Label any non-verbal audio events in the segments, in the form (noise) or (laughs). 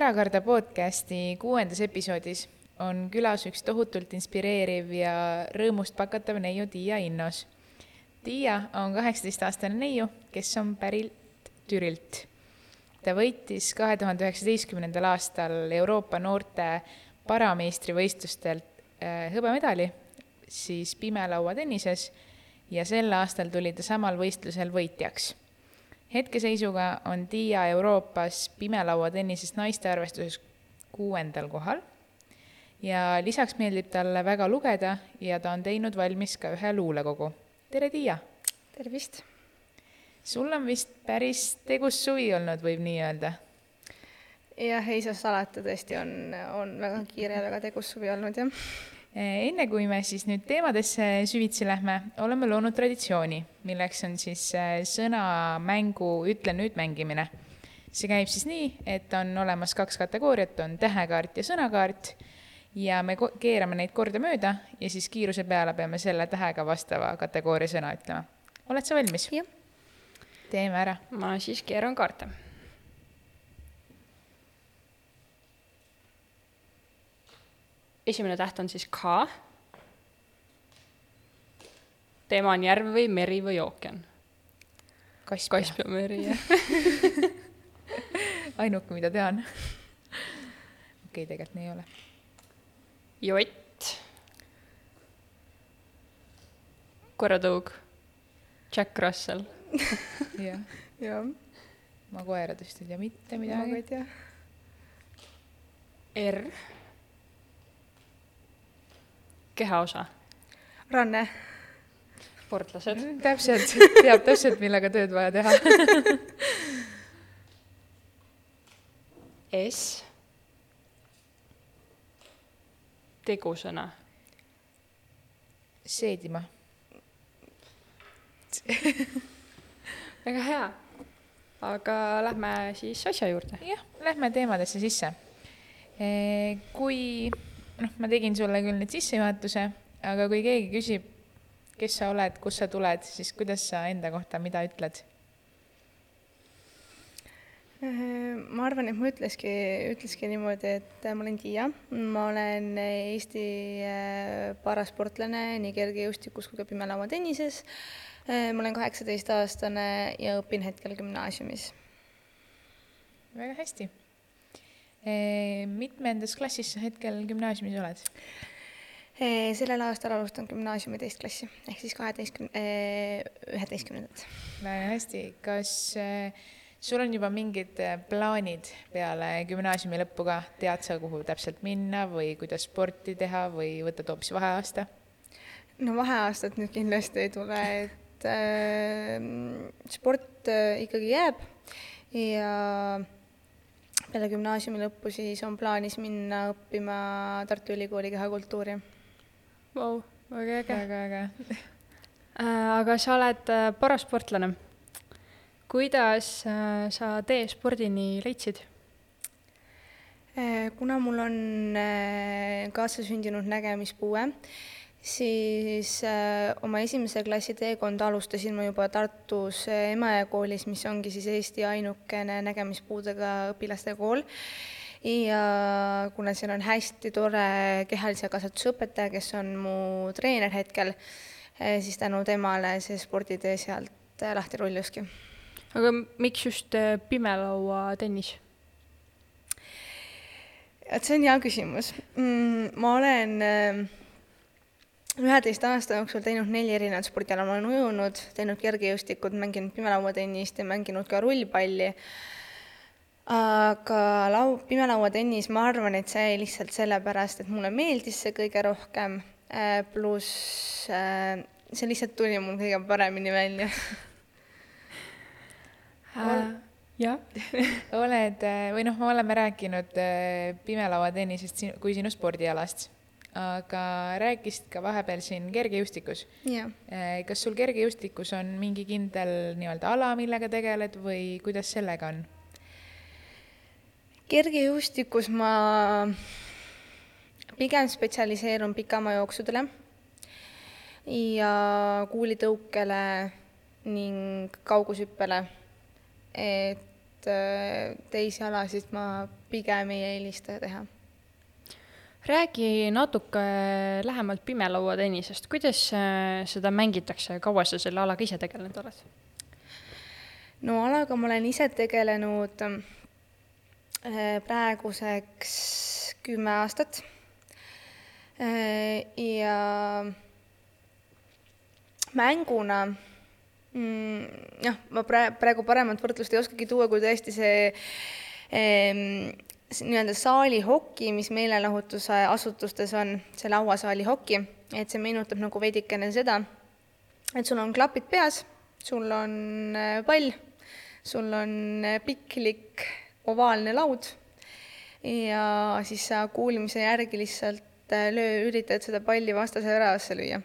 meie Ärakarda podcasti kuuendas episoodis on külas üks tohutult inspireeriv ja rõõmust pakatav neiu Tiia Innos. Tiia on kaheksateistaastane neiu, kes on pärit Türilt. ta võitis kahe tuhande üheksateistkümnendal aastal Euroopa noorte parameistrivõistlustelt äh, hõbemedali siis pimelauatennises ja sel aastal tuli ta samal võistlusel võitjaks hetkeseisuga on Tiia Euroopas pimelauatennises naiste arvestuses kuuendal kohal ja lisaks meeldib talle väga lugeda ja ta on teinud valmis ka ühe luulekogu. tere, Tiia! tervist! sul on vist päris tegus suvi olnud, võib nii öelda? jah, ei saa salata, tõesti on, on väga kiire ja väga tegus suvi olnud, jah enne kui me siis nüüd teemadesse süvitsi lähme, oleme loonud traditsiooni, milleks on siis eh, sõnamängu Ütle nüüd mängimine. see käib siis nii, et on olemas kaks kategooriat, on tähekaart ja sõnakaart ja me keerame neid kordamööda ja siis kiiruse peale peame selle tähega vastava kategooria sõna ütlema. oled sa valmis? teeme ära. ma siis keeran kaarte esimene täht on siis K. teema on järv või meri või ookean. Kaspia. Kaspia meri, jah (laughs) ainuke, mida tean. okei okay,, tegelikult nii ei ole. jott. koeratõug. Jack Russell. (laughs) jah. jah. ma koeradest ei tea mitte midagi. ma ka ei tea. R kehaosa? ranne. sportlased. Täpselt, teab täpselt, millega tööd vaja teha (laughs) S. tegusõna. seedima (laughs) väga hea. aga lähme siis asja juurde. jah, lähme teemadesse sisse. kui noh, ma tegin sulle küll nüüd sissejuhatuse, aga kui keegi küsib, kes sa oled, kust sa tuled, siis kuidas sa enda kohta, mida ütled? ma arvan, et ma ütleski, ütleski niimoodi, et ma olen Tiia, ma olen Eesti äh, parasportlane nii kergejõustikus kui ka pimelauatennises. Äh, ma olen kaheksateistaastane ja õpin hetkel gümnaasiumis. väga hästi mitmendas klassis sa hetkel gümnaasiumis oled? sellel aastal alustan gümnaasiumi teist klassi ehk siis kaheteistkümne, üheteistkümnendat. väga hästi, kas sul on juba mingid plaanid peale gümnaasiumi lõppu ka, tead sa, kuhu täpselt minna või kuidas sporti teha või võtad hoopis vaheaasta? no vaheaastat nüüd kindlasti ei tule, et äh, sport ikkagi jääb ja peale gümnaasiumi lõppu siis on plaanis minna õppima Tartu Ülikooli kehakultuuri. Vau, väga äge. väga äge äh, aga sa oled äh, parasportlane. kuidas äh, sa tee spordini leidsid? kuna mul on kaasasündinud nägemispuue, siis äh, oma esimese klassi teekonda alustasin ma juba Tartus äh, Emajõe koolis, mis ongi siis Eesti ainukene nägemispuudega õpilaste kool. ja kuna siin on hästi tore kehalise kasvatuse õpetaja, kes on mu treener hetkel äh,, siis tänu temale see sporditee sealt äh, lahti rulluski. aga miks just äh, pimelauatennis? et see on hea küsimus mm,. ma olen äh, üheteist aasta jooksul teinud neli erinevat spordiala, ma olen ujunud, teinud kergejõustikut, mänginud pimelauatennist ja mänginud ka rullpalli. aga lau-, pimelauatennis, ma arvan, et see lihtsalt sellepärast, et mulle meeldis see kõige rohkem, äh, pluss äh, see lihtsalt tuli mul kõige paremini välja. Äh, jah. (laughs) Oled või noh, me oleme rääkinud pimelauatennisest kui sinu spordialast aga rääkisid ka vahepeal siin kergejõustikus. Eh, kas sul kergejõustikus on mingi kindel nii-öelda ala, millega tegeled või kuidas sellega on? kergejõustikus ma pigem spetsialiseerun pikamaajooksudele ja kuulitõukele ning kaugushüppele. et äh, teisi alasid ma pigem ei eelista teha. Räägi natuke lähemalt pimelauatennisest, kuidas äh, seda mängitakse, kaua sa selle alaga ise tegelenud oled? no alaga ma olen ise tegelenud äh, praeguseks kümme aastat. ja mänguna mm, jah, ma pra-, praegu paremat võrdlust ei oskagi tuua, kui tõesti see nii-öelda saalihoki, mis meelelahutuse asutustes on, see lauasaali hoki, et see meenutab nagu veidikene seda, et sul on klapid peas, sul on äh, pall, sul on äh, piklik ovaalne laud ja siis sa kuulmise järgi lihtsalt äh, löö, üritad seda palli vastase väravasse lüüa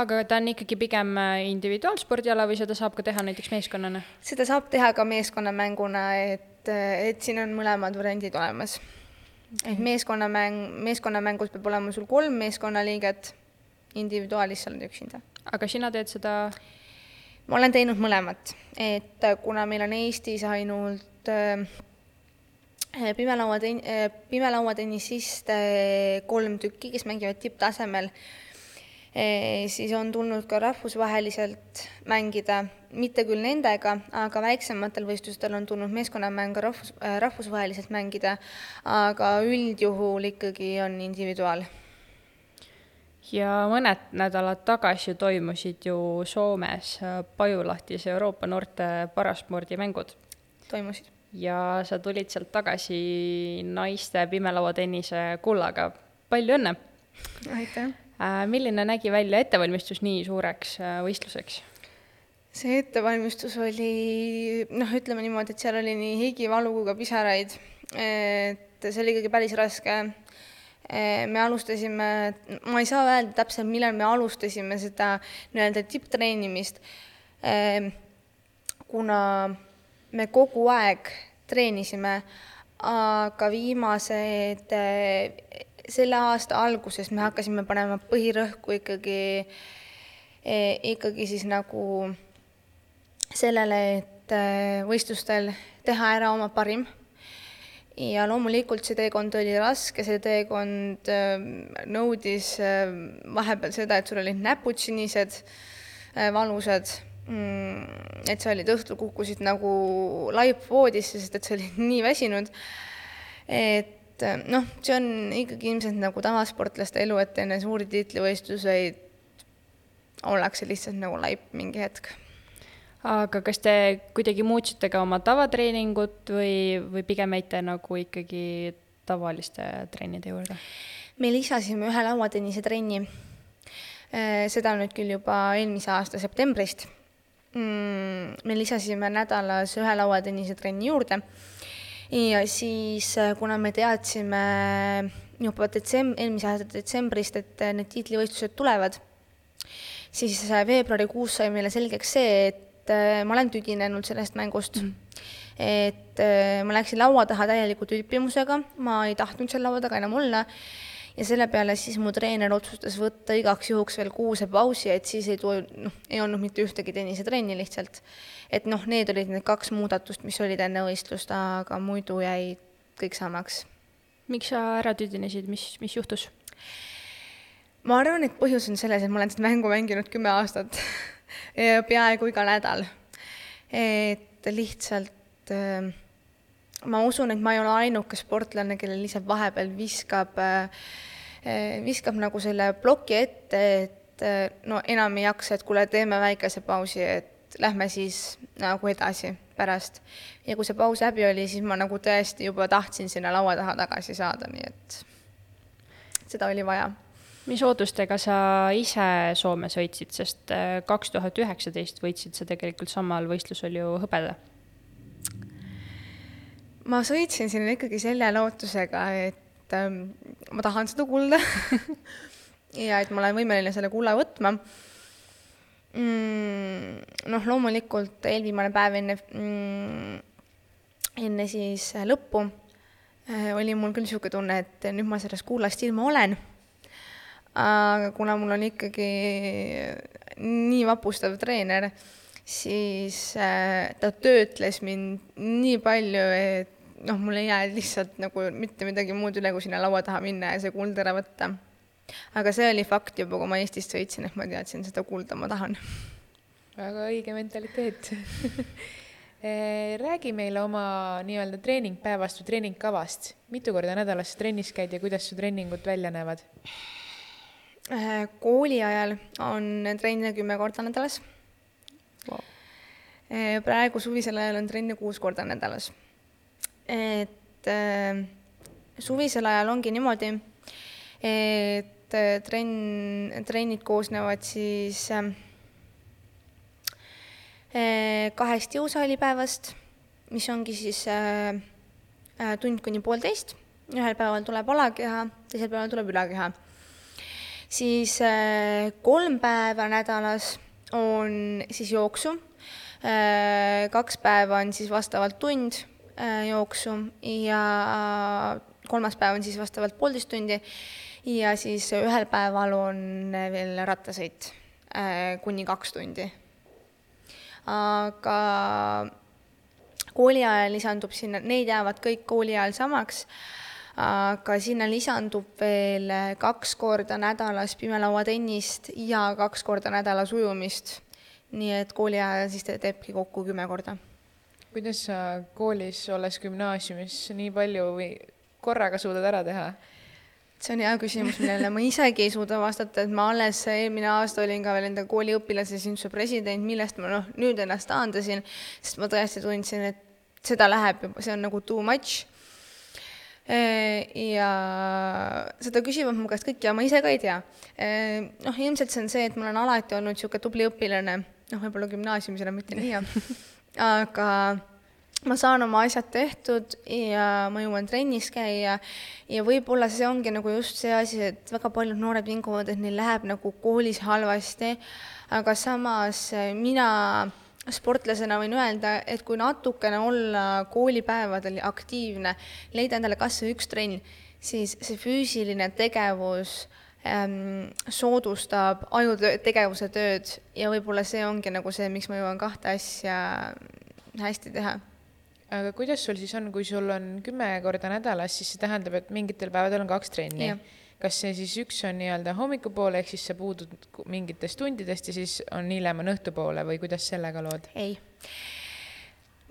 aga ta on ikkagi pigem individuaalspordiala või seda saab ka teha näiteks meeskonnana? seda saab teha ka meeskonnamänguna, et, et siin on mõlemad variandid olemas. et meeskonnamäng, meeskonnamängus peab olema sul kolm meeskonnaliiget, individuaalis sa oled üksinda. aga sina teed seda? ma olen teinud mõlemat, et kuna meil on Eestis ainult äh, pimelauaten-, äh, pimelauatennisiste kolm tükki, kes mängivad tipptasemel, siis on tulnud ka rahvusvaheliselt mängida, mitte küll nendega, aga väiksematel võistlustel on tulnud meeskonnamänge rahvus, äh, rahvusvaheliselt mängida, aga üldjuhul ikkagi on individuaal. ja mõned nädalad tagasi toimusid ju Soomes äh, Pajulahtis Euroopa noorte paraspordimängud. toimusid. ja sa tulid sealt tagasi naiste pimelauatennise kullaga, palju õnne! aitäh! Äh, milline nägi välja ettevalmistus nii suureks äh, võistluseks? see ettevalmistus oli noh, ütleme niimoodi, et seal oli nii higi, valu kui ka pisaraid. et see oli ikkagi päris raske. Äh, me alustasime, ma ei saa öelda täpselt, millal me alustasime seda nii-öelda tipptreenimist, kuna me kogu aeg treenisime, aga viimased selle aasta alguses me hakkasime panema põhirõhku ikkagi, eh, ikkagi siis nagu sellele, et eh, võistlustel teha ära oma parim. ja loomulikult see teekond oli raske, see teekond eh, nõudis vahepeal seda, et sul olid näpud sinised, valusad, mm, et sa olid õhtul, kukkusid nagu laip voodisse, sest et sa olid (laughs) nii väsinud, et et äh, noh, see on ikkagi ilmselt nagu tavasportlaste elu, et enne suuri tiitlivõistluseid ollakse lihtsalt nagu laip mingi hetk. aga kas te kuidagi muutsite ka oma tavatreeningut või, või pigem jäite nagu ikkagi tavaliste trennide juurde? me lisasime ühe lauatennise trenni. Äh, seda nüüd küll juba eelmise aasta septembrist. Mm, me lisasime nädalas ühe lauatennise trenni juurde ja siis, äh, kuna me teadsime juba detsemb-, eelmise aasta detsembrist, et äh, need tiitlivõistlused tulevad, siis äh, veebruarikuus sai meile selgeks see, et ma olen tüdinenud sellest mängust mm. et ma läksin laua taha täieliku tülpimusega, ma ei tahtnud seal laua taga enam olla ja selle peale siis mu treener otsustas võtta igaks juhuks veel kuuse pausi, et siis ei tule, noh, ei olnud mitte ühtegi tennisetrenni lihtsalt. Et noh, need olid need kaks muudatust, mis olid enne võistlust, aga muidu jäi kõik samaks. miks sa ära tüdinesid, mis, mis juhtus? ma arvan, et põhjus on selles, et ma olen seda mängu mänginud kümme aastat (laughs) peaaegu iga nädal. et lihtsalt äh, ma usun, et ma ei ole ainuke sportlane, kellel lihtsalt vahepeal viskab, äh, viskab nagu selle ploki ette, et äh, no enam ei jaksa, et kuule, teeme väikese pausi, et lähme siis nagu edasi pärast. ja kui see paus läbi oli, siis ma nagu tõesti juba tahtsin sinna laua taha tagasi saada, nii et seda oli vaja. Mis ootustega sa ise Soomes võitsid, sest äh, kaks tuhat üheksateist võitsid sa tegelikult samal võistlusel ju hõbeda. Ma sõitsin sinna ikkagi selle lootusega, et ähm, ma tahan seda kulda (laughs) ja et ma olen võimeline selle kulla võtma mm,. noh, loomulikult eelviimane päev enne mm,, enne siis lõppu äh, oli mul küll niisugune tunne, et nüüd ma sellest kullast ilma olen. aga kuna mul on ikkagi nii vapustav treener, siis äh, ta töötles mind nii palju, et noh, mul ei jää lihtsalt nagu mitte midagi muud üle, kui sinna laua taha minna ja see kuld ära võtta. Aga see oli fakt juba, kui ma Eestist sõitsin, et ma teadsin, seda kulda ma tahan. väga õige mentaliteet (laughs) eh, räägi meile oma nii-öelda treeningpäevast või treeningkavast. mitu korda nädalas sa trennis käid ja kuidas su treeningud välja näevad? Äh, kooli ajal on trenne kümme korda nädalas wow.. Äh, praegu suvisel ajal on trenne kuus korda nädalas. et suvisel ajal ongi niimoodi, et äh, trenn, trennid koosnevad siis äh, kahest jõusaalipäevast, mis ongi siis äh, tund kuni poolteist. ühel päeval tuleb alakeha, teisel päeval tuleb ülakeha siis kolm päeva nädalas on siis jooksu, kaks päeva on siis vastavalt tund jooksu ja kolmas päev on siis vastavalt poolteist tundi ja siis ühel päeval on veel rattasõit kuni kaks tundi. aga kooli ajal lisandub sinna, need jäävad kõik kooli ajal samaks aga sinna lisandub veel kaks korda nädalas pimelauatennist ja kaks korda nädalas ujumist. nii et kooli ajal siis te teebki kokku kümme korda. kuidas sa koolis, olles gümnaasiumis, nii palju või korraga suudad ära teha? See on hea küsimus, millele ma isegi ei suuda vastata, et ma alles eelmine aasta olin ka veel enda kooli õpilasesinduse president, millest ma noh, nüüd ennast taandasin, sest ma tõesti tundsin, et seda läheb juba, see on nagu too much Äh, ja seda küsivad mu käest kõik ja ma ise ka ei tea. Äh, noh, ilmselt see on see, et ma olen alati olnud niisugune tubli õpilane, noh, võib-olla gümnaasiumis enam mitte nii, aga ma saan oma asjad tehtud ja ma jõuan trennis käia. Ja võib-olla see ongi nagu just see asi, et väga paljud noored vinguvad, et neil läheb nagu koolis halvasti, aga samas mina sportlasena võin öelda, et kui natukene olla koolipäevadel aktiivne, leida endale kas või üks trenn, siis see füüsiline tegevus ähm, soodustab ajutegevuse tööd. Ja võib-olla see ongi nagu see, miks ma jõuan kahte asja hästi teha aga kuidas sul siis on, kui sul on kümme korda nädalas, siis see tähendab, et mingitel päevadel on kaks trenni? kas see siis üks on nii-öelda hommikupoole, ehk siis sa puudud mingitest tundidest ja siis on hiljem on õhtupoole või kuidas sellega lood? ei.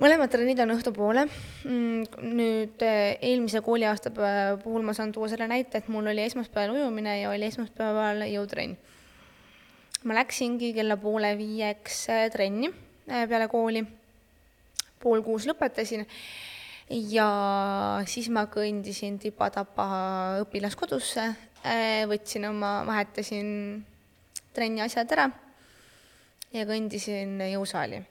mõlemad trennid on õhtupoole. Mm, nüüd eh, eelmise kooliaasta puhul ma saan tuua selle näite, et mul oli esmaspäeval ujumine ja oli esmaspäeval jõutrenn. ma läksingi kella poole viieks eh, trenni eh, peale kooli, pool kuus lõpetasin ja siis ma kõndisin tipa-tapa õpilaskodusse, äh, võtsin oma, vahetasin trenni asjad ära ja kõndisin jõusaali.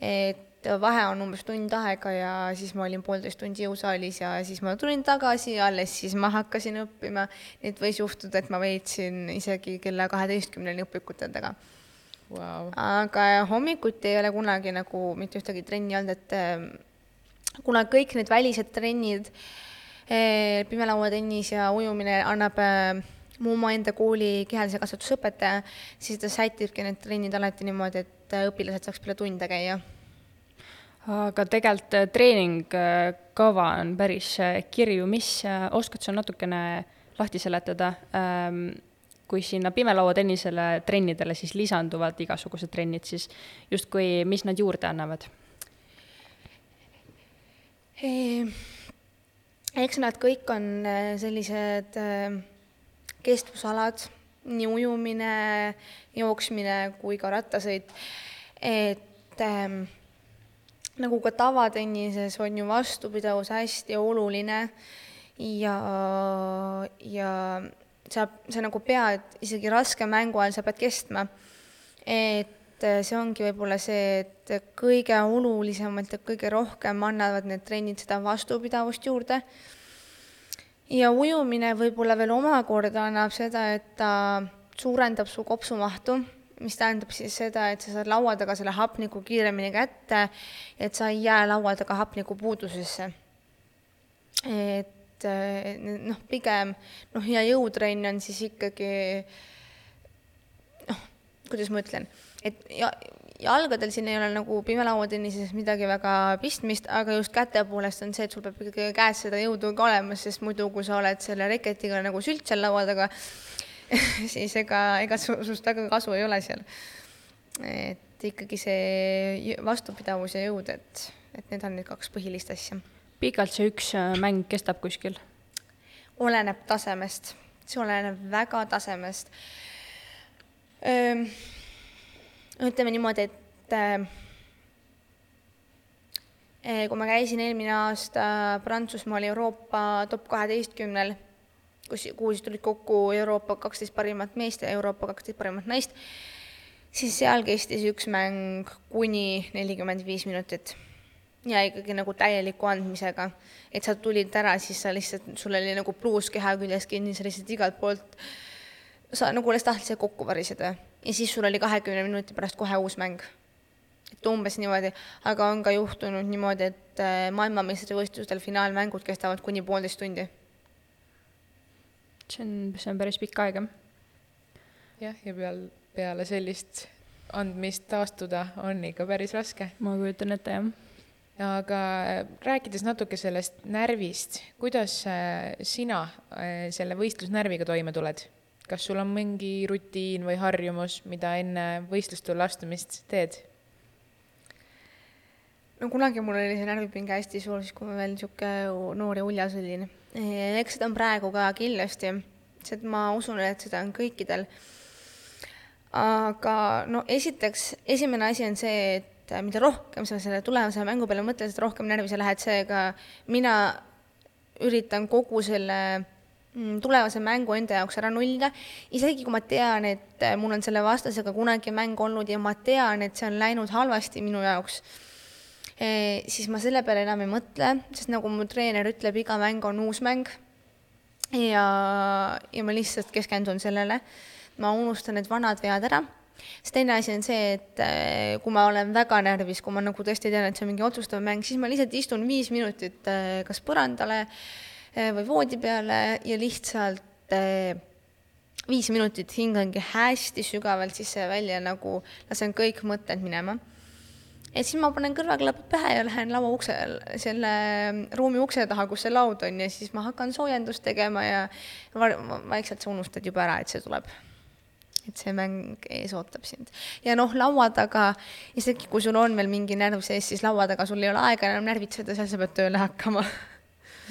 et vahe on umbes tund aega ja siis ma olin poolteist tundi jõusaalis ja siis ma tulin tagasi ja alles siis ma hakkasin õppima. et võis juhtuda, et ma veetsin isegi kella kaheteistkümneni õpikute taga wow.. aga hommikuti ei ole kunagi nagu mitte ühtegi trenni olnud, et kuna kõik need välised trennid, eh, pimelauatennis ja ujumine annab eh, mu omaenda kooli kehalise kasvatuse õpetaja, siis ta sätibki need trennid alati niimoodi, et eh, õpilased saaks peale tunde käia. aga tegelikult treeningkava on päris kirju, mis, oskad sa natukene lahti seletada, ehm, kui sinna pimelauatennisele trennidele siis lisanduvad igasugused trennid, siis justkui, mis nad juurde annavad? eks nad kõik on äh, sellised äh, kestvusalad, nii ujumine, jooksmine kui ka rattasõit, et ähm, nagu ka tavatennises on ju vastupidavus hästi oluline ja, ja sa, sa nagu pead isegi raske mängu ajal, sa pead kestma. et et äh, see ongi võib-olla see, et kõige olulisemalt ja kõige rohkem annavad need trennid seda vastupidavust juurde. ja ujumine võib-olla veel omakorda annab seda, et ta suurendab su kopsumahtu, mis tähendab siis seda, et sa saad laua taga selle hapniku kiiremini kätte, et sa ei jää laua taga hapniku puudusesse. Et äh, noh, pigem noh, ja jõutrenn on siis ikkagi noh, kuidas ma ütlen et ja jalgadel siin ei ole nagu pimelauatennises midagi väga pistmist, aga just käte poolest on see, et sul peab ikkagi käes seda jõudu ka olemas, sest muidu, kui sa oled selle reketiga nagu sült seal laua taga, (laughs) siis ega, ega sinust väga kasu ei ole seal. et ikkagi see vastupidavus ja jõud, et, et need on need kaks põhilist asja. Pikalt see üks äh, mäng kestab kuskil? oleneb tasemest, see oleneb väga tasemest. Ütleme niimoodi, et äh, kui ma käisin eelmine aasta Prantsusmaal Euroopa top kaheteistkümnel, kus, kuhu siis tulid kokku Euroopa kaksteist parimat meest ja Euroopa kaksteist parimat naist, siis seal kestis üks mäng kuni nelikümmend viis minutit ja ikkagi nagu täieliku andmisega. et sa tulid ära, siis sa lihtsalt, sul oli nagu pluus keha küljes kinni, sa lihtsalt igalt poolt, sa nagu alles tahtsid kokku variseda ja siis sul oli kahekümne minuti pärast kohe uus mäng. et umbes niimoodi, aga on ka juhtunud niimoodi, et äh, maailmameistrivõistlustel finaalmängud kestavad kuni poolteist tundi. see on, see on päris pikk aeg, jah. jah, ja peal, peale sellist andmist taastuda on ikka päris raske. ma kujutan ette, jah aga rääkides natuke sellest närvist, kuidas sina selle võistlusnärviga toime tuled? kas sul on mingi rutiin või harjumus, mida enne võistlustule astumist teed? no kunagi mul oli see närvipinge hästi suur, siis kui ma veel niisugune noor ja uljas olin. eks seda on praegu ka kindlasti, sest ma usun, et seda on kõikidel. aga no esiteks, esimene asi on see, et mida rohkem sa selle tulevase mängu peale mõtled, seda rohkem närvi sa lähed, seega mina üritan kogu selle Mm, tulevase mängu enda jaoks ära nullida, isegi kui ma tean, et äh, mul on selle vastasega kunagi mäng olnud ja ma tean, et see on läinud halvasti minu jaoks, eh, siis ma selle peale enam ei mõtle, sest nagu mu treener ütleb, iga mäng on uus mäng. Ja, ja ma lihtsalt keskendun sellele, ma unustan need vanad vead ära siis teine asi on see, et äh, kui ma olen väga närvis, kui ma nagu tõesti tean, et see on mingi otsustav mäng, siis ma lihtsalt istun viis minutit äh, kas põrandale äh, või voodi peale ja lihtsalt viis minutit hingangi hästi sügavalt sisse ja välja, nagu lasen kõik mõtted minema. ja siis ma panen kõrvaklapid pähe ja lähen laua ukse, selle ruumi ukse taha, kus see laud on ja siis ma hakkan soojendust tegema ja vaikselt sa unustad juba ära, et see tuleb et see mäng ees ootab sind. ja noh, laua taga, isegi kui sul on veel mingi närv sees, siis laua taga sul ei ole aega enam närvitseda, seal sa pead tööle hakkama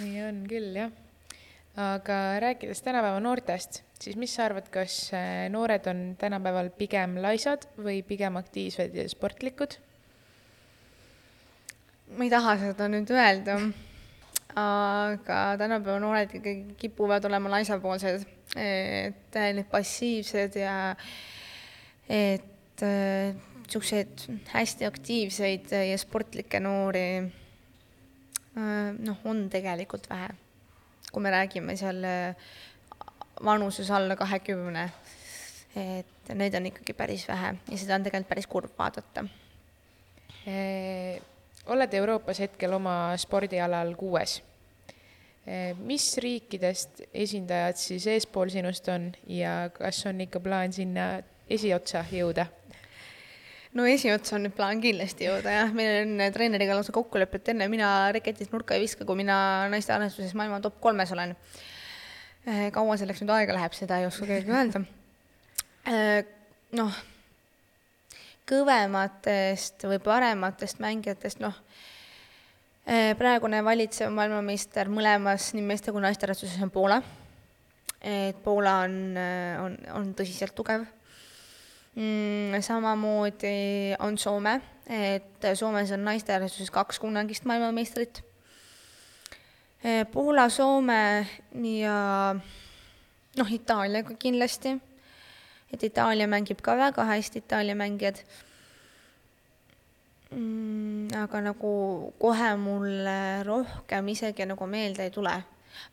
nii on küll, jah. aga rääkides tänapäeva noortest, siis mis sa arvad, kas äh, noored on tänapäeval pigem laisad või pigem aktiivsed ja sportlikud? ma ei taha seda nüüd öelda, aga tänapäeva noored ikkagi kipuvad olema laisapoolsed, et need passiivsed ja et niisuguseid äh, hästi aktiivseid ja sportlikke noori Äh, noh, on tegelikult vähe. kui me räägime seal vanuses alla kahekümne, et neid on ikkagi päris vähe ja seda on tegelikult päris kurb vaadata. Oled Euroopas hetkel oma spordialal kuues e,. mis riikidest esindajad siis eespool sinust on ja kas on ikka plaan sinna esiotsa jõuda? no esiotsa on nüüd plaan kindlasti jõuda jah, meil on treeneriga lausa kokkulepe, et enne mina reketit nurka ei viska, kui mina naiste arvestuses maailma top kolmes olen. Eh, kaua selleks nüüd aega läheb, seda ei oska keegi öelda. Eh, noh, kõvematest või parematest mängijatest, noh, eh, praegune valitsev maailmameister mõlemas nii meeste kui naiste arvestuses on Poola. et Poola on, on, on tõsiselt tugev mm,. samamoodi on Soome, et Soomes on naiste arvestuses kaks kunagist maailmameistrit. Eh, Poola, Soome ja noh, Itaaliaga kindlasti, et Itaalia mängib ka väga hästi, Itaalia mängijad mm,. aga nagu kohe mulle rohkem isegi nagu meelde ei tule.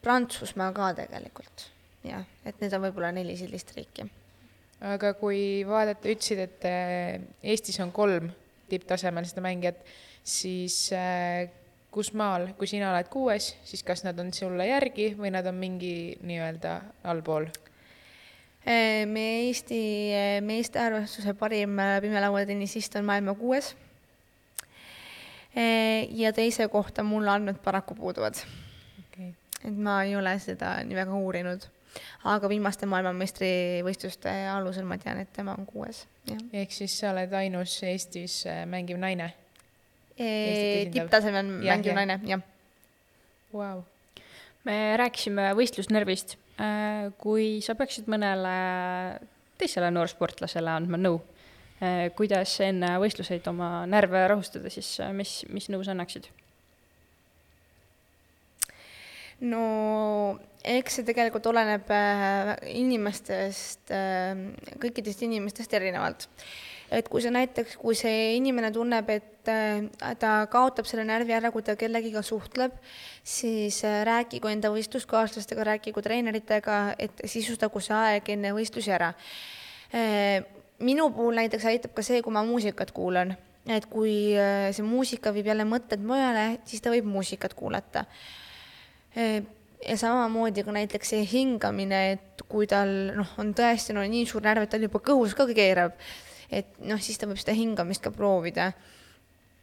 Prantsusmaa ka tegelikult, jah, et need on võib-olla neli sellist riiki aga kui vaadata, ütlesid, et äh, Eestis on kolm tipptasemel seda mängijat, siis äh, kus maal, kui sina oled kuues, siis kas nad on sulle järgi või nad on mingi nii-öelda allpool? Meie Eesti meeste arvestuse parim pimelauatennisist on maailma kuues. ja teise kohta mul andmed paraku puuduvad okay.. et ma ei ole seda nii väga uurinud aga viimaste maailmameistrivõistluste alusel ma tean, et tema on kuues. ehk siis sa oled ainus Eestis äh, mängiv naine? tipptasemel mängiv ja. naine, jah wow.. me rääkisime võistlusnärvist. Äh, kui sa peaksid mõnele teisele noorsportlasele andma nõu, äh, kuidas enne võistluseid oma närve rahustada, siis mis, mis nõu sa annaksid? no eks see tegelikult oleneb äh, inimestest, äh, kõikidest inimestest erinevalt. Et kui sa näiteks, kui see inimene tunneb, et äh, ta kaotab selle närvi ära, kui ta kellegiga suhtleb, siis rääkigu enda võistluskaaslastega, rääkigu treeneritega, et sisustagu see aeg enne võistlusi ära. minu puhul näiteks aitab ka see, kui ma muusikat kuulan, et kui see muusika viib jälle mõtted mujale, siis ta võib muusikat kuulata. Ja samamoodi ka näiteks see hingamine, et kui tal noh, on tõesti no nii suur närv, et tal juba kõhus ka keerab, et noh, siis ta võib seda hingamist ka proovida.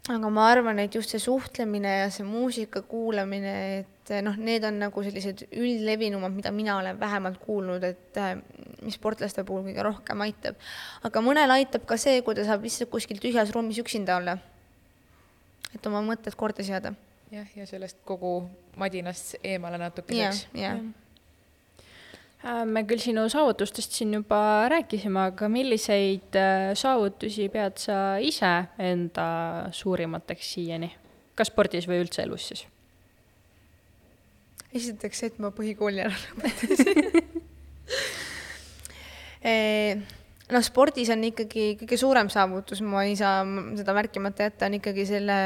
aga ma arvan, et just see suhtlemine ja see muusika kuulamine, et noh, need on nagu sellised üldlevinumad, mida mina olen vähemalt kuulnud, et mis sportlaste puhul kõige rohkem aitab. aga mõnel aitab ka see, kui ta saab lihtsalt kuskil tühjas ruumis üksinda olla. et oma mõtted korda seada jah, ja sellest kogu madinast eemale natukeseks. jah, jah äh, me küll sinu saavutustest siin juba rääkisime, aga milliseid äh, saavutusi pead sa ise enda suurimateks siiani, kas spordis või üldse elus siis? esiteks see, et ma põhikooli ära lõpetasin (laughs) (laughs) noh, spordis on ikkagi kõige suurem saavutus, ma ei saa seda märkimata jätta, on ikkagi selle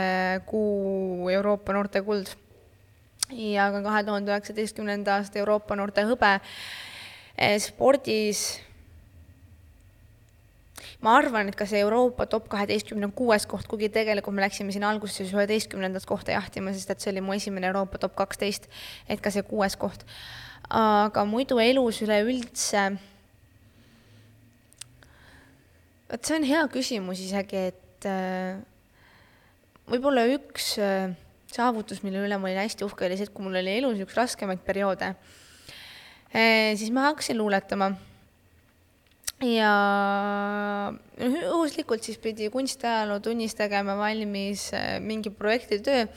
kuu Euroopa noorte kuld. Ja ka kahe tuhande üheksateistkümnenda aasta Euroopa noorte hõbe eh, spordis ma arvan, et ka see Euroopa top kaheteistkümne kuues koht, kuigi tegelikult me läksime siin alguses üheteistkümnendat kohta jahtima, sest et see oli mu esimene Euroopa top kaksteist, et ka see kuues koht. aga muidu elus üleüldse vot see on hea küsimus isegi, et äh, võib-olla üks äh, saavutus, mille üle ma olin hästi uhke, oli see, et kui mul oli elus üks raskemaid perioode äh,, siis ma hakkasin luuletama. ja juhuslikult siis pidi kunstiajaloo tunnis tegema valmis äh, mingi projektitöö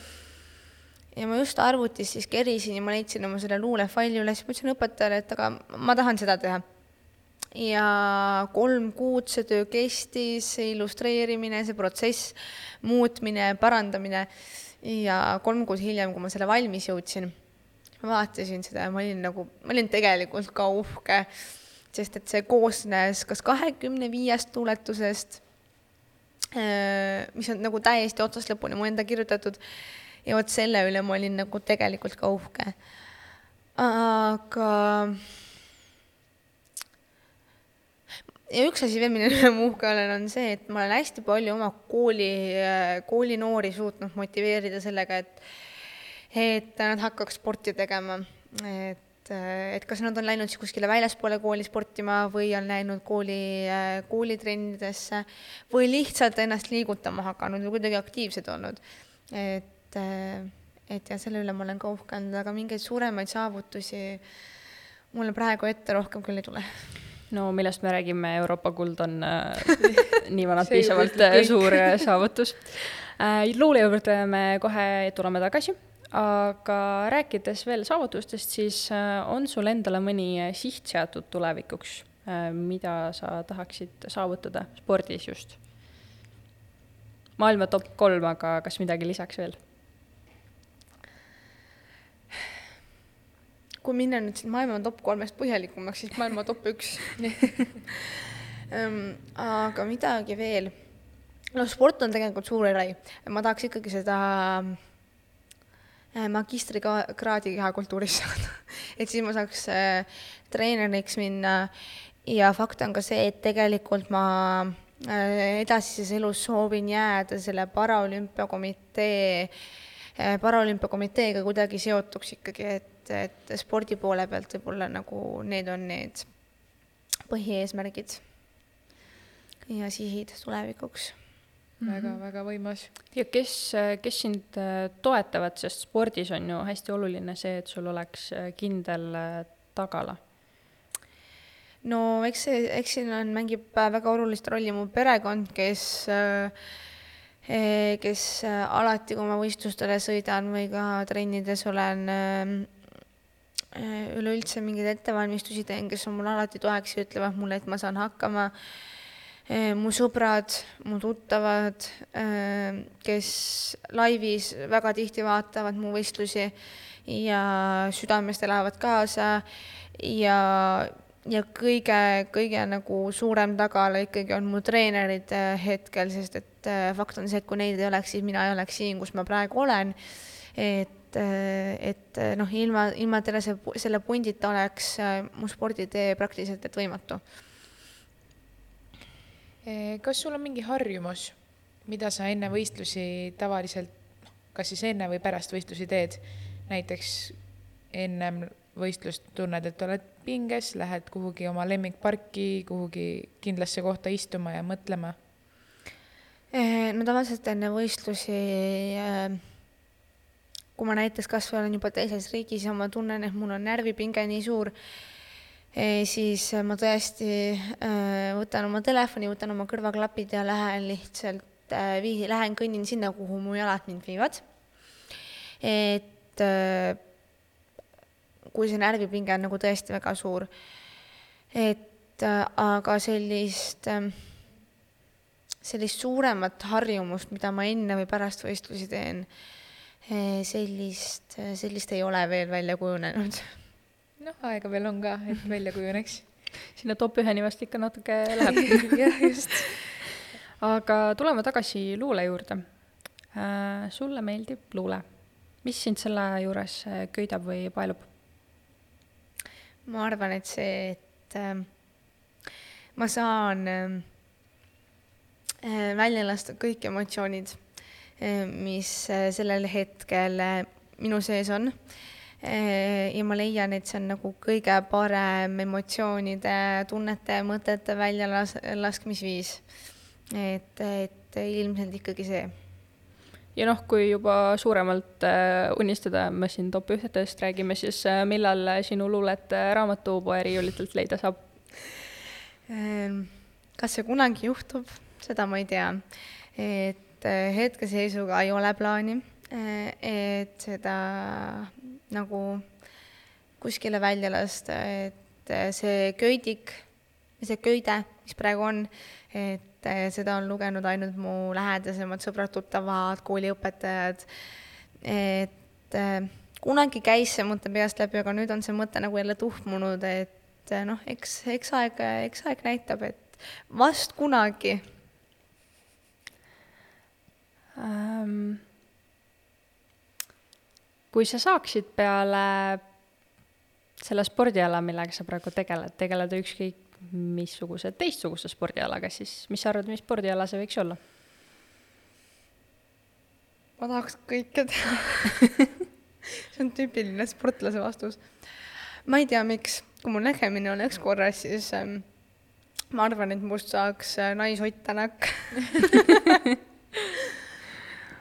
ja ma just arvutis siis kerisin ja ma leidsin oma selle luulefaili üles, ma ütlesin õpetajale, et aga ma tahan seda teha. Ja kolm kuud see töö kestis, illustreerimine, see protsess, muutmine, parandamine ja kolm kuud hiljem, kui ma selle valmis jõudsin, ma vaatasin seda ja ma olin nagu, ma olin tegelikult ka uhke, sest et see koosnes kas kahekümne viiest luuletusest, äh, mis on nagu täiesti otsast lõpuni mu enda kirjutatud ja vot selle üle ma olin nagu tegelikult ka uhke. aga ja üks asi veel, mille üle (laughs) ma uhke olen, on see, et ma olen hästi palju oma kooli, koolinoori suutnud motiveerida sellega, et et nad hakkaks sporti tegema, et, et kas nad on läinud siis kuskile väljaspoole kooli sportima või on läinud kooli, koolitrennidesse või lihtsalt ennast liigutama hakanud või kuidagi aktiivsed olnud. et, et ja selle üle ma olen ka uhke olnud, aga mingeid suuremaid saavutusi mulle praegu ette rohkem küll ei tule no millest me räägime, Euroopa kuld on äh, nii vanalt (laughs) piisavalt äh, suur äh, saavutus äh,. luule juurde me kohe tuleme tagasi, aga rääkides veel saavutustest, siis äh, on sul endale mõni siht seatud tulevikuks äh,, mida sa tahaksid saavutada spordis just? maailma top kolm, aga kas midagi lisaks veel? Kui minna nüüd siin maailma top kolmest põhjalikumaks, siis maailma top üks. (laughs) Ehm, aga midagi veel. no sport on tegelikult suur erai, ma tahaks ikkagi seda äh, magistrikraadi kehakultuuris (laughs) saada. Et siis ma saaks äh, treeneriks minna. Ja fakt on ka see, et tegelikult ma äh, edasises elus soovin jääda selle paraolümpiakomitee, paraolümpiakomiteega kuidagi seotuks ikkagi, et et, et spordi poole pealt võib-olla nagu need on need põhieesmärgid ja sihid tulevikuks väga-väga võimas. ja kes, kes sind äh, toetavad, sest spordis on ju hästi oluline see, et sul oleks äh, kindel äh, tagala? no eks see, eks siin on, mängib väga olulist rolli mu perekond, kes kes alati, kui ma võistlustele sõidan või ka trennides olen, üleüldse mingeid ettevalmistusi teen, kes on mul alati toeks ja ütlevad mulle, et ma saan hakkama Eh, mu sõbrad, mu tuttavad, eh, kes laivis väga tihti vaatavad mu võistlusi ja südamest elavad kaasa ja, ja kõige, kõige nagu suurem tagala ikkagi on mu treenerid hetkel, sest et fakt on see, et kui neid ei oleks, siis mina ei oleks siin, kus ma praegu olen. et, et noh, ilma, ilma selle, selle pundita oleks mu sporditee praktiliselt et võimatu Eh, kas sul on mingi harjumus, mida sa enne võistlusi tavaliselt, noh, kas siis enne või pärast võistlusi teed? näiteks ennem võistlust tunned, et oled pinges, lähed kuhugi oma lemmikparki, kuhugi kindlasse kohta istuma ja mõtlema? Eh, no tavaliselt enne võistlusi, eh, kui ma näiteks kas või olen juba teises riigis ja ma tunnen, et mul on närvipinge nii suur, siis ma tõesti äh, võtan oma telefoni, võtan oma kõrvaklapid ja lähen lihtsalt äh, vii-, lähen kõnnin sinna, kuhu mu jalad mind viivad. et kui see närvipinge on nagu tõesti väga suur, et aga sellist, sellist suuremat harjumust, mida ma enne või pärast võistlusi teen, sellist, sellist ei ole veel välja kujunenud (laughs) noh, aega veel on ka, et välja kujuneks. sinna top üheni vast ikka natuke (laughs) läheb jah, just. aga tuleme tagasi luule juurde äh,. sulle meeldib luule. mis sind selle juures köidab või paelub? ma arvan, et see, et äh, ma saan äh, välja lasta kõik emotsioonid mis äh, sellel hetkel äh, minu sees on Eh, ja ma leian, et see on nagu kõige parem emotsioonide, tunnete mõtete väljalaskmisviis. et, et ilmselt ikkagi see. ja noh, kui juba suuremalt unistada, me siin top ühtedest räägime, siis millal sinu luulet raamatupoe riiulitelt leida saab? Ehm, kas see kunagi juhtub, seda ma ei tea. et hetkeseisuga ei ole plaani, et seda nagu kuskile välja lasta, et see köidik, see köide, mis praegu on, et seda on lugenud ainult mu lähedasemad sõbrad-tuttavad, kooliõpetajad, et kunagi käis see mõte peast läbi, aga nüüd on see mõte nagu jälle tuhmunud, et noh, eks, eks aeg, eks aeg näitab, et vast kunagi um kui sa saaksid peale selle spordiala, millega sa praegu tegeled, tegeleda ükskõik missuguse teistsuguse spordialaga, siis mis sa arvad, mis spordiala see võiks olla? ma tahaks kõike teha (laughs) see on tüüpiline sportlase vastus. ma ei tea, miks, kui mu nägemine oleks korras, siis ähm, ma arvan, et must saaks äh, naisott Tänak (laughs)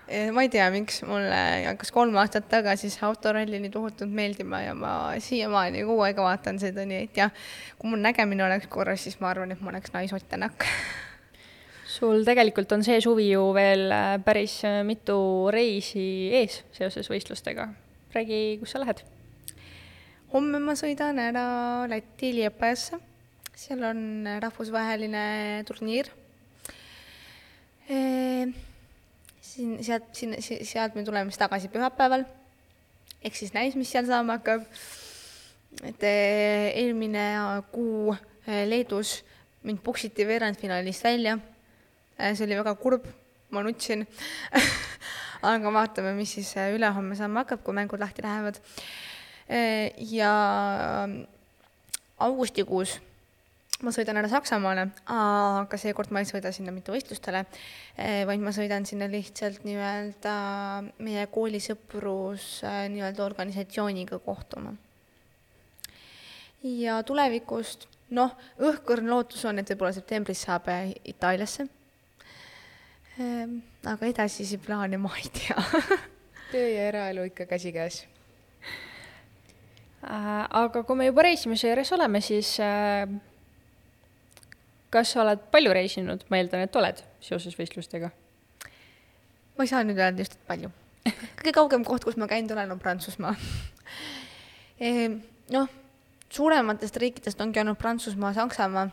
ma ei tea, miks mulle hakkas kolm aastat tagasi see autoralli nii tohutult meeldima ja ma siiamaani kogu aeg vaatan seda, nii et jah, kui mul nägemine oleks korras, siis ma arvan, et ma oleks naisott Tänak. sul tegelikult on see suvi ju veel äh, päris äh, mitu reisi ees seoses võistlustega. räägi, kus sa lähed? homme ma sõidan ära Lätti Liepajasse, seal on rahvusvaheline turniir e siin, sealt, sinna, sealt me tuleme siis tagasi pühapäeval. eks siis näis, mis seal saama hakkab. et eh, eelmine kuu eh, Leedus mind puksiti veerandfinaalist välja. Eh, see oli väga kurb, ma nutsin (laughs) aga vaatame, mis siis ülehomme saama hakkab, kui mängud lahti lähevad. ja augustikuus ma sõidan ära Saksamaale, aga seekord ma ei sõida sinna mitte võistlustele, eh, vaid ma sõidan sinna lihtsalt nii-öelda meie kooli sõprus nii-öelda organisatsiooniga kohtuma. ja tulevikust noh, õhkõrn lootus on, et võib-olla septembris saab äh, Itaaliasse. Ehm, aga edasisi plaane ma ei tea (laughs) töö ja eraelu ikka käsikäes Äh, aga kui me juba reisimise juures oleme, siis äh, kas sa oled palju reisinud, ma eeldan, et oled seoses võistlustega? ma ei saa nüüd öelda just, et palju. (laughs) kõige kaugem koht, kus ma käinud olen, on Prantsusmaa e,. noh, suurematest riikidest ongi olnud Prantsusmaa, Saksamaa.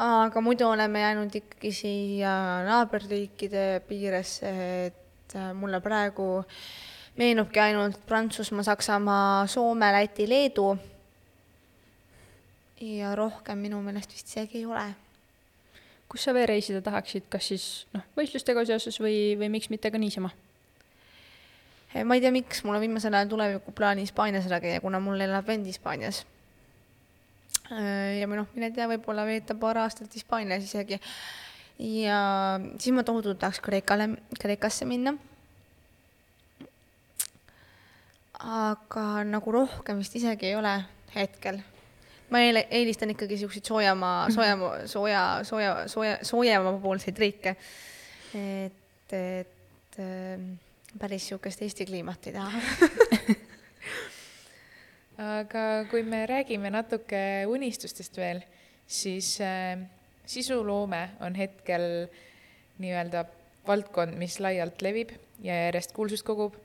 aga muidu oleme jäänud ikkagi siia naaberriikide piiresse, et äh, mulle praegu meenubki ainult Prantsusmaa, Saksamaa, Soome, Läti, Leedu. Ja rohkem minu meelest vist isegi ei ole kus sa veel reisida tahaksid, kas siis noh, võistlustega seoses või, või miks mitte ka niisama? Eh, ma ei tea, miks, mul on viimasel ajal tulevikuplaan Hispaanias ära käia, kuna mul elab vend Hispaanias. Eh, ja või noh, mine tea, võib-olla veeta paar aastat Hispaanias isegi. ja siis ma tohutult tahaks Kreekale, Kreekasse minna. aga nagu rohkem vist isegi ei ole hetkel ma eelistan ikkagi niisuguseid soojamaa, soojamaa, sooja, sooja, sooja, soojemapoolseid riike. et, et äh, päris niisugust Eesti kliimat ei taha (laughs) aga kui me räägime natuke unistustest veel, siis äh, sisuloome on hetkel nii-öelda valdkond, mis laialt levib ja järjest kuulsust kogub.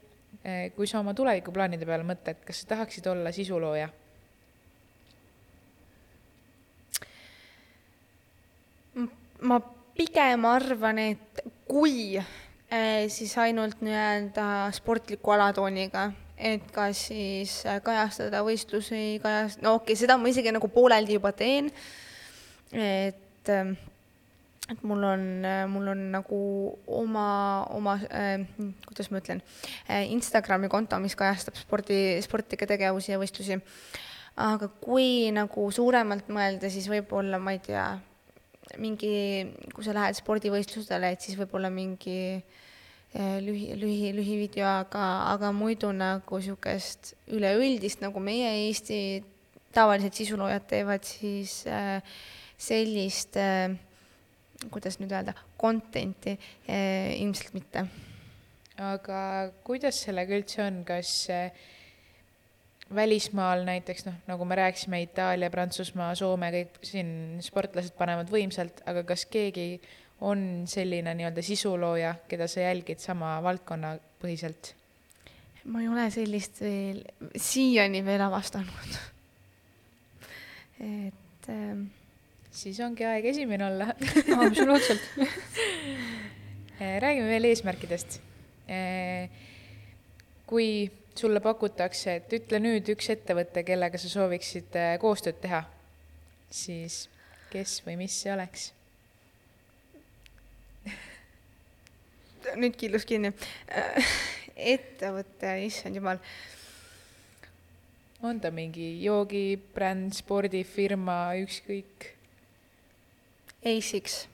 Äh, kui sa oma tulevikuplaanide peale mõtled, kas sa tahaksid olla sisulooja? Ma pigem arvan, et kui eh, siis ainult nii-öelda sportliku alatooniga, et kas siis eh, kajastada võistlusi, kajast-, no okei okay,, seda ma isegi nagu pooleldi juba teen, et eh, et mul on, mul on nagu oma, oma äh,, kuidas ma ütlen äh,, Instagrami konto, mis kajastab spordi, sportlikke tegevusi ja võistlusi. aga kui nagu suuremalt mõelda, siis võib-olla, ma ei tea, mingi, kui sa lähed spordivõistlustele, et siis võib-olla mingi eh, lühi, lühi, lühivideo, aga, aga muidu nagu niisugust üleüldist, nagu meie Eesti tavalised sisuloojad teevad, siis äh, sellist äh,, kuidas nüüd öelda, content'i äh, ilmselt mitte. aga kuidas sellega üldse on, kas äh, välismaal näiteks noh, nagu me rääkisime, Itaalia, Prantsusmaa, Soome, kõik siin sportlased panevad võimsalt, aga kas keegi on selline nii-öelda sisulooja, keda sa jälgid sama valdkonnapõhiselt? ma ei ole sellist veel siiani veel avastanud. et ähm.... siis ongi aeg esimene olla absoluutselt (laughs) räägime veel eesmärkidest. Äh, kui sulle pakutakse, et ütle nüüd üks ettevõte, kellega sa sooviksid äh, koostööd teha, siis kes või mis see oleks? (laughs) nüüd killus kinni. ettevõte, issand jumal. on ta mingi joogibränd, spordifirma, ükskõik? ASICS.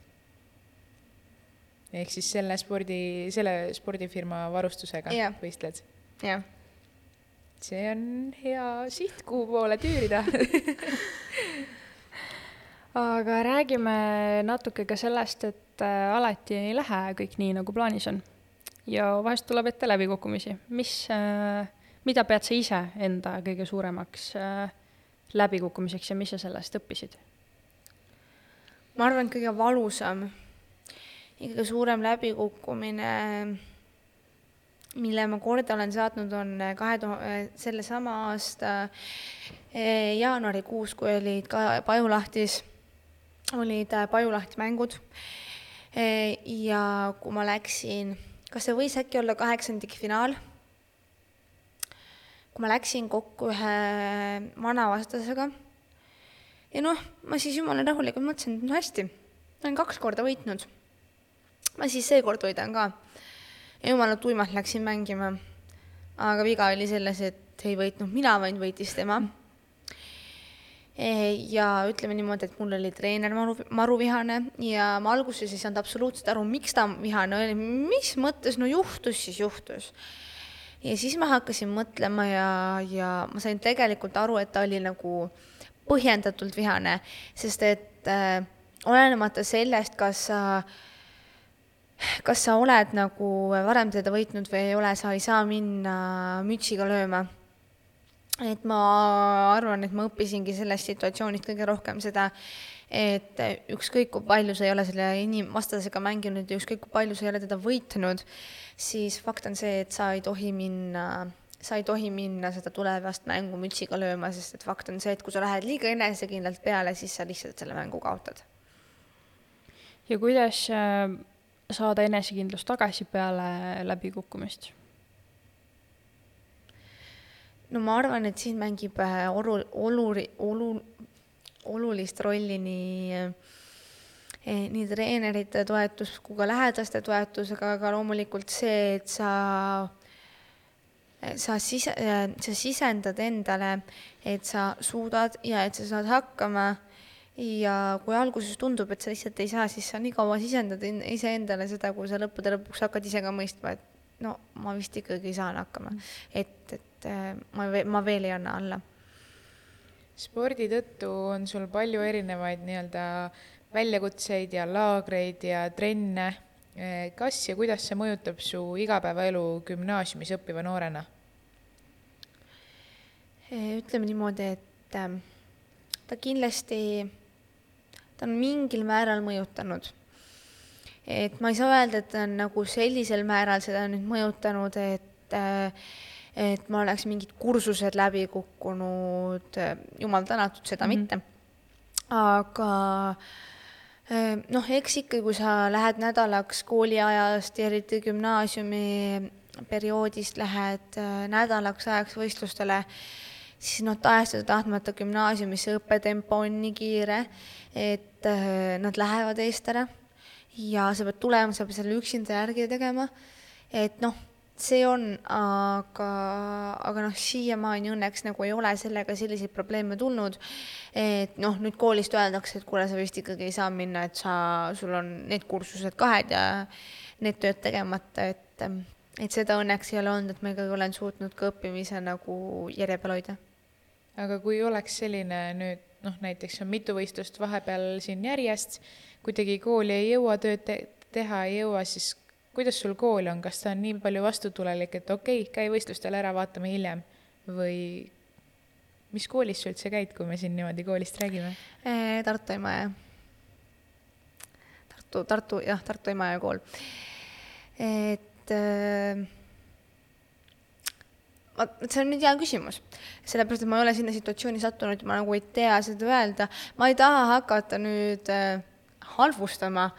ehk siis selle spordi, selle spordifirma varustusega yeah. võistled? jah yeah see on hea siht, kuhu poole tüürida (laughs) aga räägime natuke ka sellest, et äh, alati ei lähe kõik nii, nagu plaanis on. ja vahest tuleb ette läbikukkumisi. mis, äh, mida pead sa ise enda kõige suuremaks äh, läbikukkumiseks ja mis sa sellest õppisid? ma arvan, et kõige valusam ja kõige suurem läbikukkumine mille ma korda olen saatnud, on äh, kahe tuhande, äh, sellesama aasta äh, jaanuarikuus, kui olid ka Pajulahtis, olid Pajulahti mängud. ja kui ma läksin, kas see võis äkki olla kaheksandikfinaal? kui ma läksin kokku ühe vana vastasega ja noh, ma siis jumala rahulikult mõtlesin, et no hästi, olen kaks korda võitnud. ma siis seekord võidan ka jumala tuimalt läksin mängima. aga viga oli selles, et ei võitnud mina, vaid võitis tema. E, ja ütleme niimoodi, et mul oli treener maru, maru vihane ja ma alguses ei saanud absoluutselt aru, miks ta vihane oli, mis mõttes, no juhtus siis juhtus. ja siis ma hakkasin mõtlema ja, ja ma sain tegelikult aru, et ta oli nagu põhjendatult vihane, sest et äh, olenemata sellest, kas sa kas sa oled nagu varem teda võitnud või ei ole, sa ei saa minna mütsiga lööma. et ma arvan, et ma õppisingi sellest situatsioonist kõige rohkem seda, et ükskõik, kui palju sa ei ole selle inimvastasega mänginud ja ükskõik, kui palju sa ei ole teda võitnud, siis fakt on see, et sa ei tohi minna sa ei tohi minna seda tulevast mängu mütsiga lööma, sest et fakt on see, et kui sa lähed liiga enesekindlalt peale, siis sa lihtsalt selle mängu kaotad. ja kuidas äh, saada enesekindlust tagasi peale läbikukkumist? no ma arvan, et siin mängib äh, olu-, oluri-, olu-, olulist rolli nii eh, nii treenerite toetus kui ka lähedaste toetus, aga loomulikult see, et sa sa sise-, sa sisendad endale, et sa suudad ja et sa saad hakkama ja kui alguses tundub, et sa lihtsalt ei saa, siis sa nii kaua sisendad iseendale seda, kui sa lõppude lõpuks hakkad ise ka mõistma, et no ma vist ikkagi saan hakkama. et, et äh, ma, ma veel ei anna alla. spordi tõttu on sul palju erinevaid nii-öelda väljakutseid ja laagreid ja trenne. Äh, kas ja kuidas see mõjutab su igapäevaelu gümnaasiumis õppiva noorena? Äh, ütleme niimoodi, et ta kindlasti ta on mingil määral mõjutanud. et ma ei saa öelda, et ta on nagu sellisel määral seda nüüd mõjutanud, et et ma oleks mingid kursused läbi kukkunud, jumal tänatud, seda mm -hmm. mitte. aga noh, eks ikka, kui sa lähed nädalaks kooliajast ja eriti gümnaasiumi perioodist lähed nädalaks ajaks võistlustele, siis noh, tahes-tahtmata gümnaasiumis õppetempo on nii kiire, et äh, nad lähevad eest ära ja sa pead tulema, sa pead selle üksinda järgi tegema. et noh, see on, aga, aga noh, siiamaani õnneks nagu ei ole sellega selliseid probleeme tulnud. et noh, nüüd koolist öeldakse, et kuule, sa vist ikkagi ei saa minna, et sa, sul on need kursused kahed ja need tööd tegemata, et, et seda õnneks ei ole olnud, et ma ikkagi olen suutnud ka õppimise nagu järje peal hoida. aga kui oleks selline nüüd noh, näiteks on mitu võistlust vahepeal siin järjest, kuidagi kooli ei jõua, tööd te teha ei jõua, siis kuidas sul kool on, kas ta on nii palju vastutulelik, et okei okay,, käi võistlustel ära, vaatame hiljem või mis koolis sa üldse käid, kui me siin niimoodi koolist räägime? Tartu Emajõe. Tartu, Tartu, jah, Tartu Emajõe kool. et äh, vot see on nüüd hea küsimus, sellepärast et ma ei ole sinna situatsiooni sattunud ma nagu ei tea seda öelda. ma ei taha hakata nüüd äh, halvustama,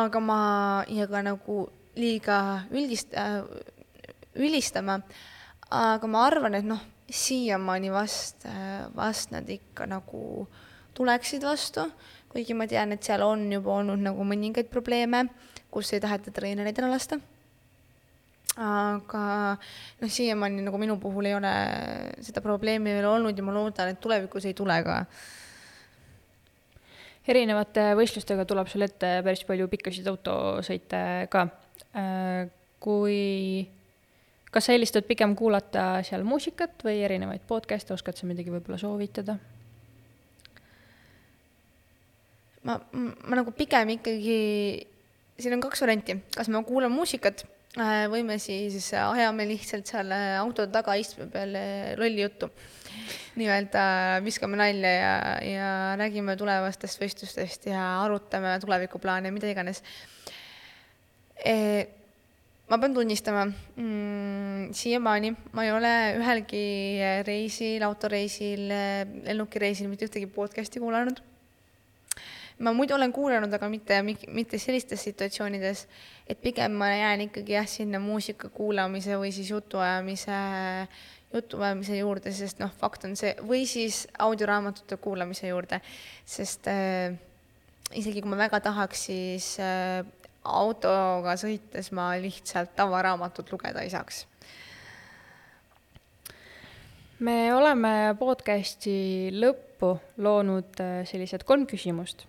aga ma ja ka nagu liiga üldist äh,, ülistama. aga ma arvan, et noh, siiamaani vast äh,, vast nad ikka nagu tuleksid vastu, kuigi ma tean, et seal on juba olnud nagu mõningaid probleeme, kus ei taheta treenereid ära lasta aga noh, siiamaani nagu minu puhul ei ole seda probleemi veel olnud ja ma loodan, et tulevikus ei tule ka. erinevate võistlustega tuleb sul ette päris palju pikkasid autosõite ka. Äh, kui, kas sa eelistad pigem kuulata seal muusikat või erinevaid podcast'e, oskad sa midagi võib-olla soovitada? ma, ma nagu pigem ikkagi, siin on kaks varianti, kas ma kuulan muusikat Äh, võime siis, ajame lihtsalt seal äh, auto tagaistme peal lolli juttu. nii-öelda viskame nalja ja, ja räägime tulevastest võistlustest ja arutame tulevikuplaane, mida iganes e,. ma pean tunnistama mm,, siiamaani ma ei ole ühelgi reisil, autoreisil, lennukireisil mitte ühtegi podcast'i kuulanud ma muidu olen kuulanud, aga mitte, mitte sellistes situatsioonides, et pigem ma jään ikkagi jah, sinna muusika kuulamise või siis jutuajamise, jutuajamise juurde, sest noh, fakt on see, või siis audioraamatute kuulamise juurde, sest äh, isegi kui ma väga tahaks, siis äh, autoga sõites ma lihtsalt tavaraamatut lugeda ei saaks. Me oleme podcasti lõppu loonud äh, sellised kolm küsimust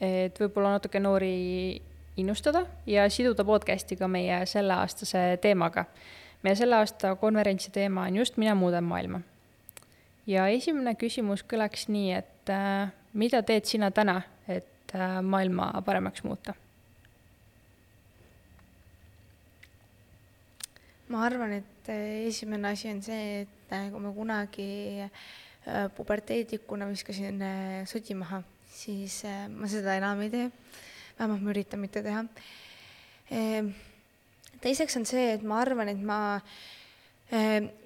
et võib-olla natuke noori innustada ja siduda podcast'i ka meie selleaastase teemaga. meie selle aasta konverentsi teema on just Mina muudan maailma. ja esimene küsimus kõlaks nii, et äh, mida teed sina täna, et äh, maailma paremaks muuta? ma arvan, et äh, esimene asi on see, et äh, kui ma kunagi äh, puberteedikuna viskasin sodi maha, siis ma seda enam ei tee. vähemalt ma üritan mitte teha. Ehm, teiseks on see, et ma arvan, et ma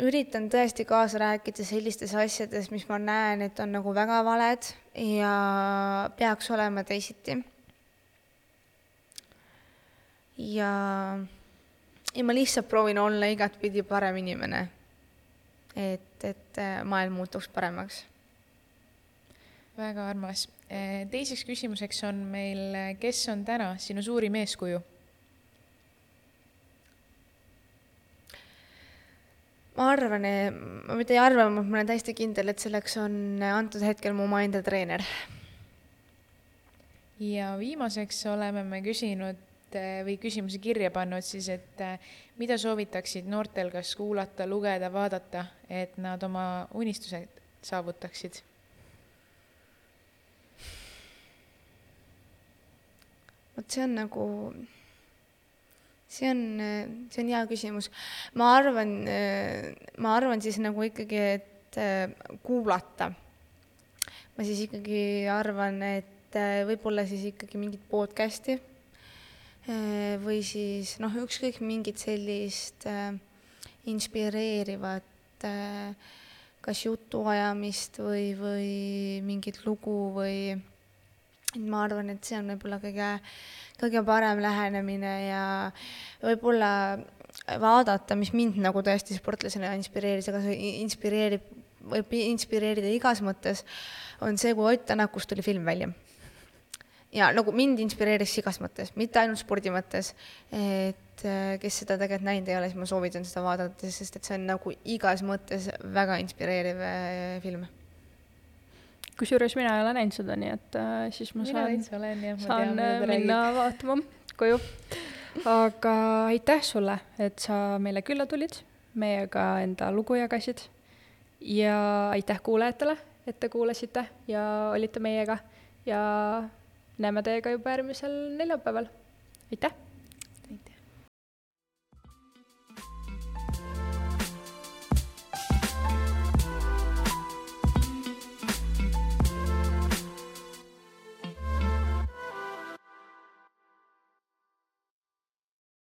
üritan tõesti kaasa rääkida sellistes asjades, mis ma näen, et on nagu väga valed ja peaks olema teisiti. ja ja ma lihtsalt proovin olla igatpidi parem inimene. et, et maailm muutuks paremaks. väga armas. Äh, teiseks küsimuseks on meil, äh, kes on täna sinu suurim eeskuju? ma arvan, ma mitte ei arva, ma olen täiesti kindel, et selleks on antud hetkel mu omaenda treener. ja viimaseks oleme me küsinud Eh, või küsimusi kirja pannud siis, et eh, mida soovitaksid noortel kas kuulata, lugeda, vaadata, et nad oma unistused saavutaksid? Vot see on nagu, see on, see on hea küsimus. ma arvan, ma arvan siis nagu ikkagi, et eh, kuulata. ma siis ikkagi arvan, et võib-olla siis ikkagi mingit podcast'i Äh, või siis noh, ükskõik mingit sellist äh, inspireerivat äh, kas jutuajamist või, või mingit lugu või ma arvan, et see on võib-olla kõige, kõige parem lähenemine ja võib-olla vaadata, mis mind nagu tõesti sportlasena inspireeris, aga see inspireerib, võib inspireerida igas mõttes, on see, kui Ott Tänakust tuli film välja ja nagu mind inspireeris igas mõttes, mitte ainult spordi mõttes, et äh, kes seda tegelikult näinud ei ole, siis ma soovitan seda vaadata, sest et see on nagu igas mõttes väga inspireeriv äh, film. Kusjuures mina ei ole näinud seda, nii et äh, siis ma saan, saan tean, minna räägid. vaatama koju. aga aitäh sulle, et sa meile külla tulid, meiega enda lugu jagasid ja aitäh kuulajatele, et te kuulasite ja olite meiega ja näeme teiega juba järgmisel neljapäeval. aitäh!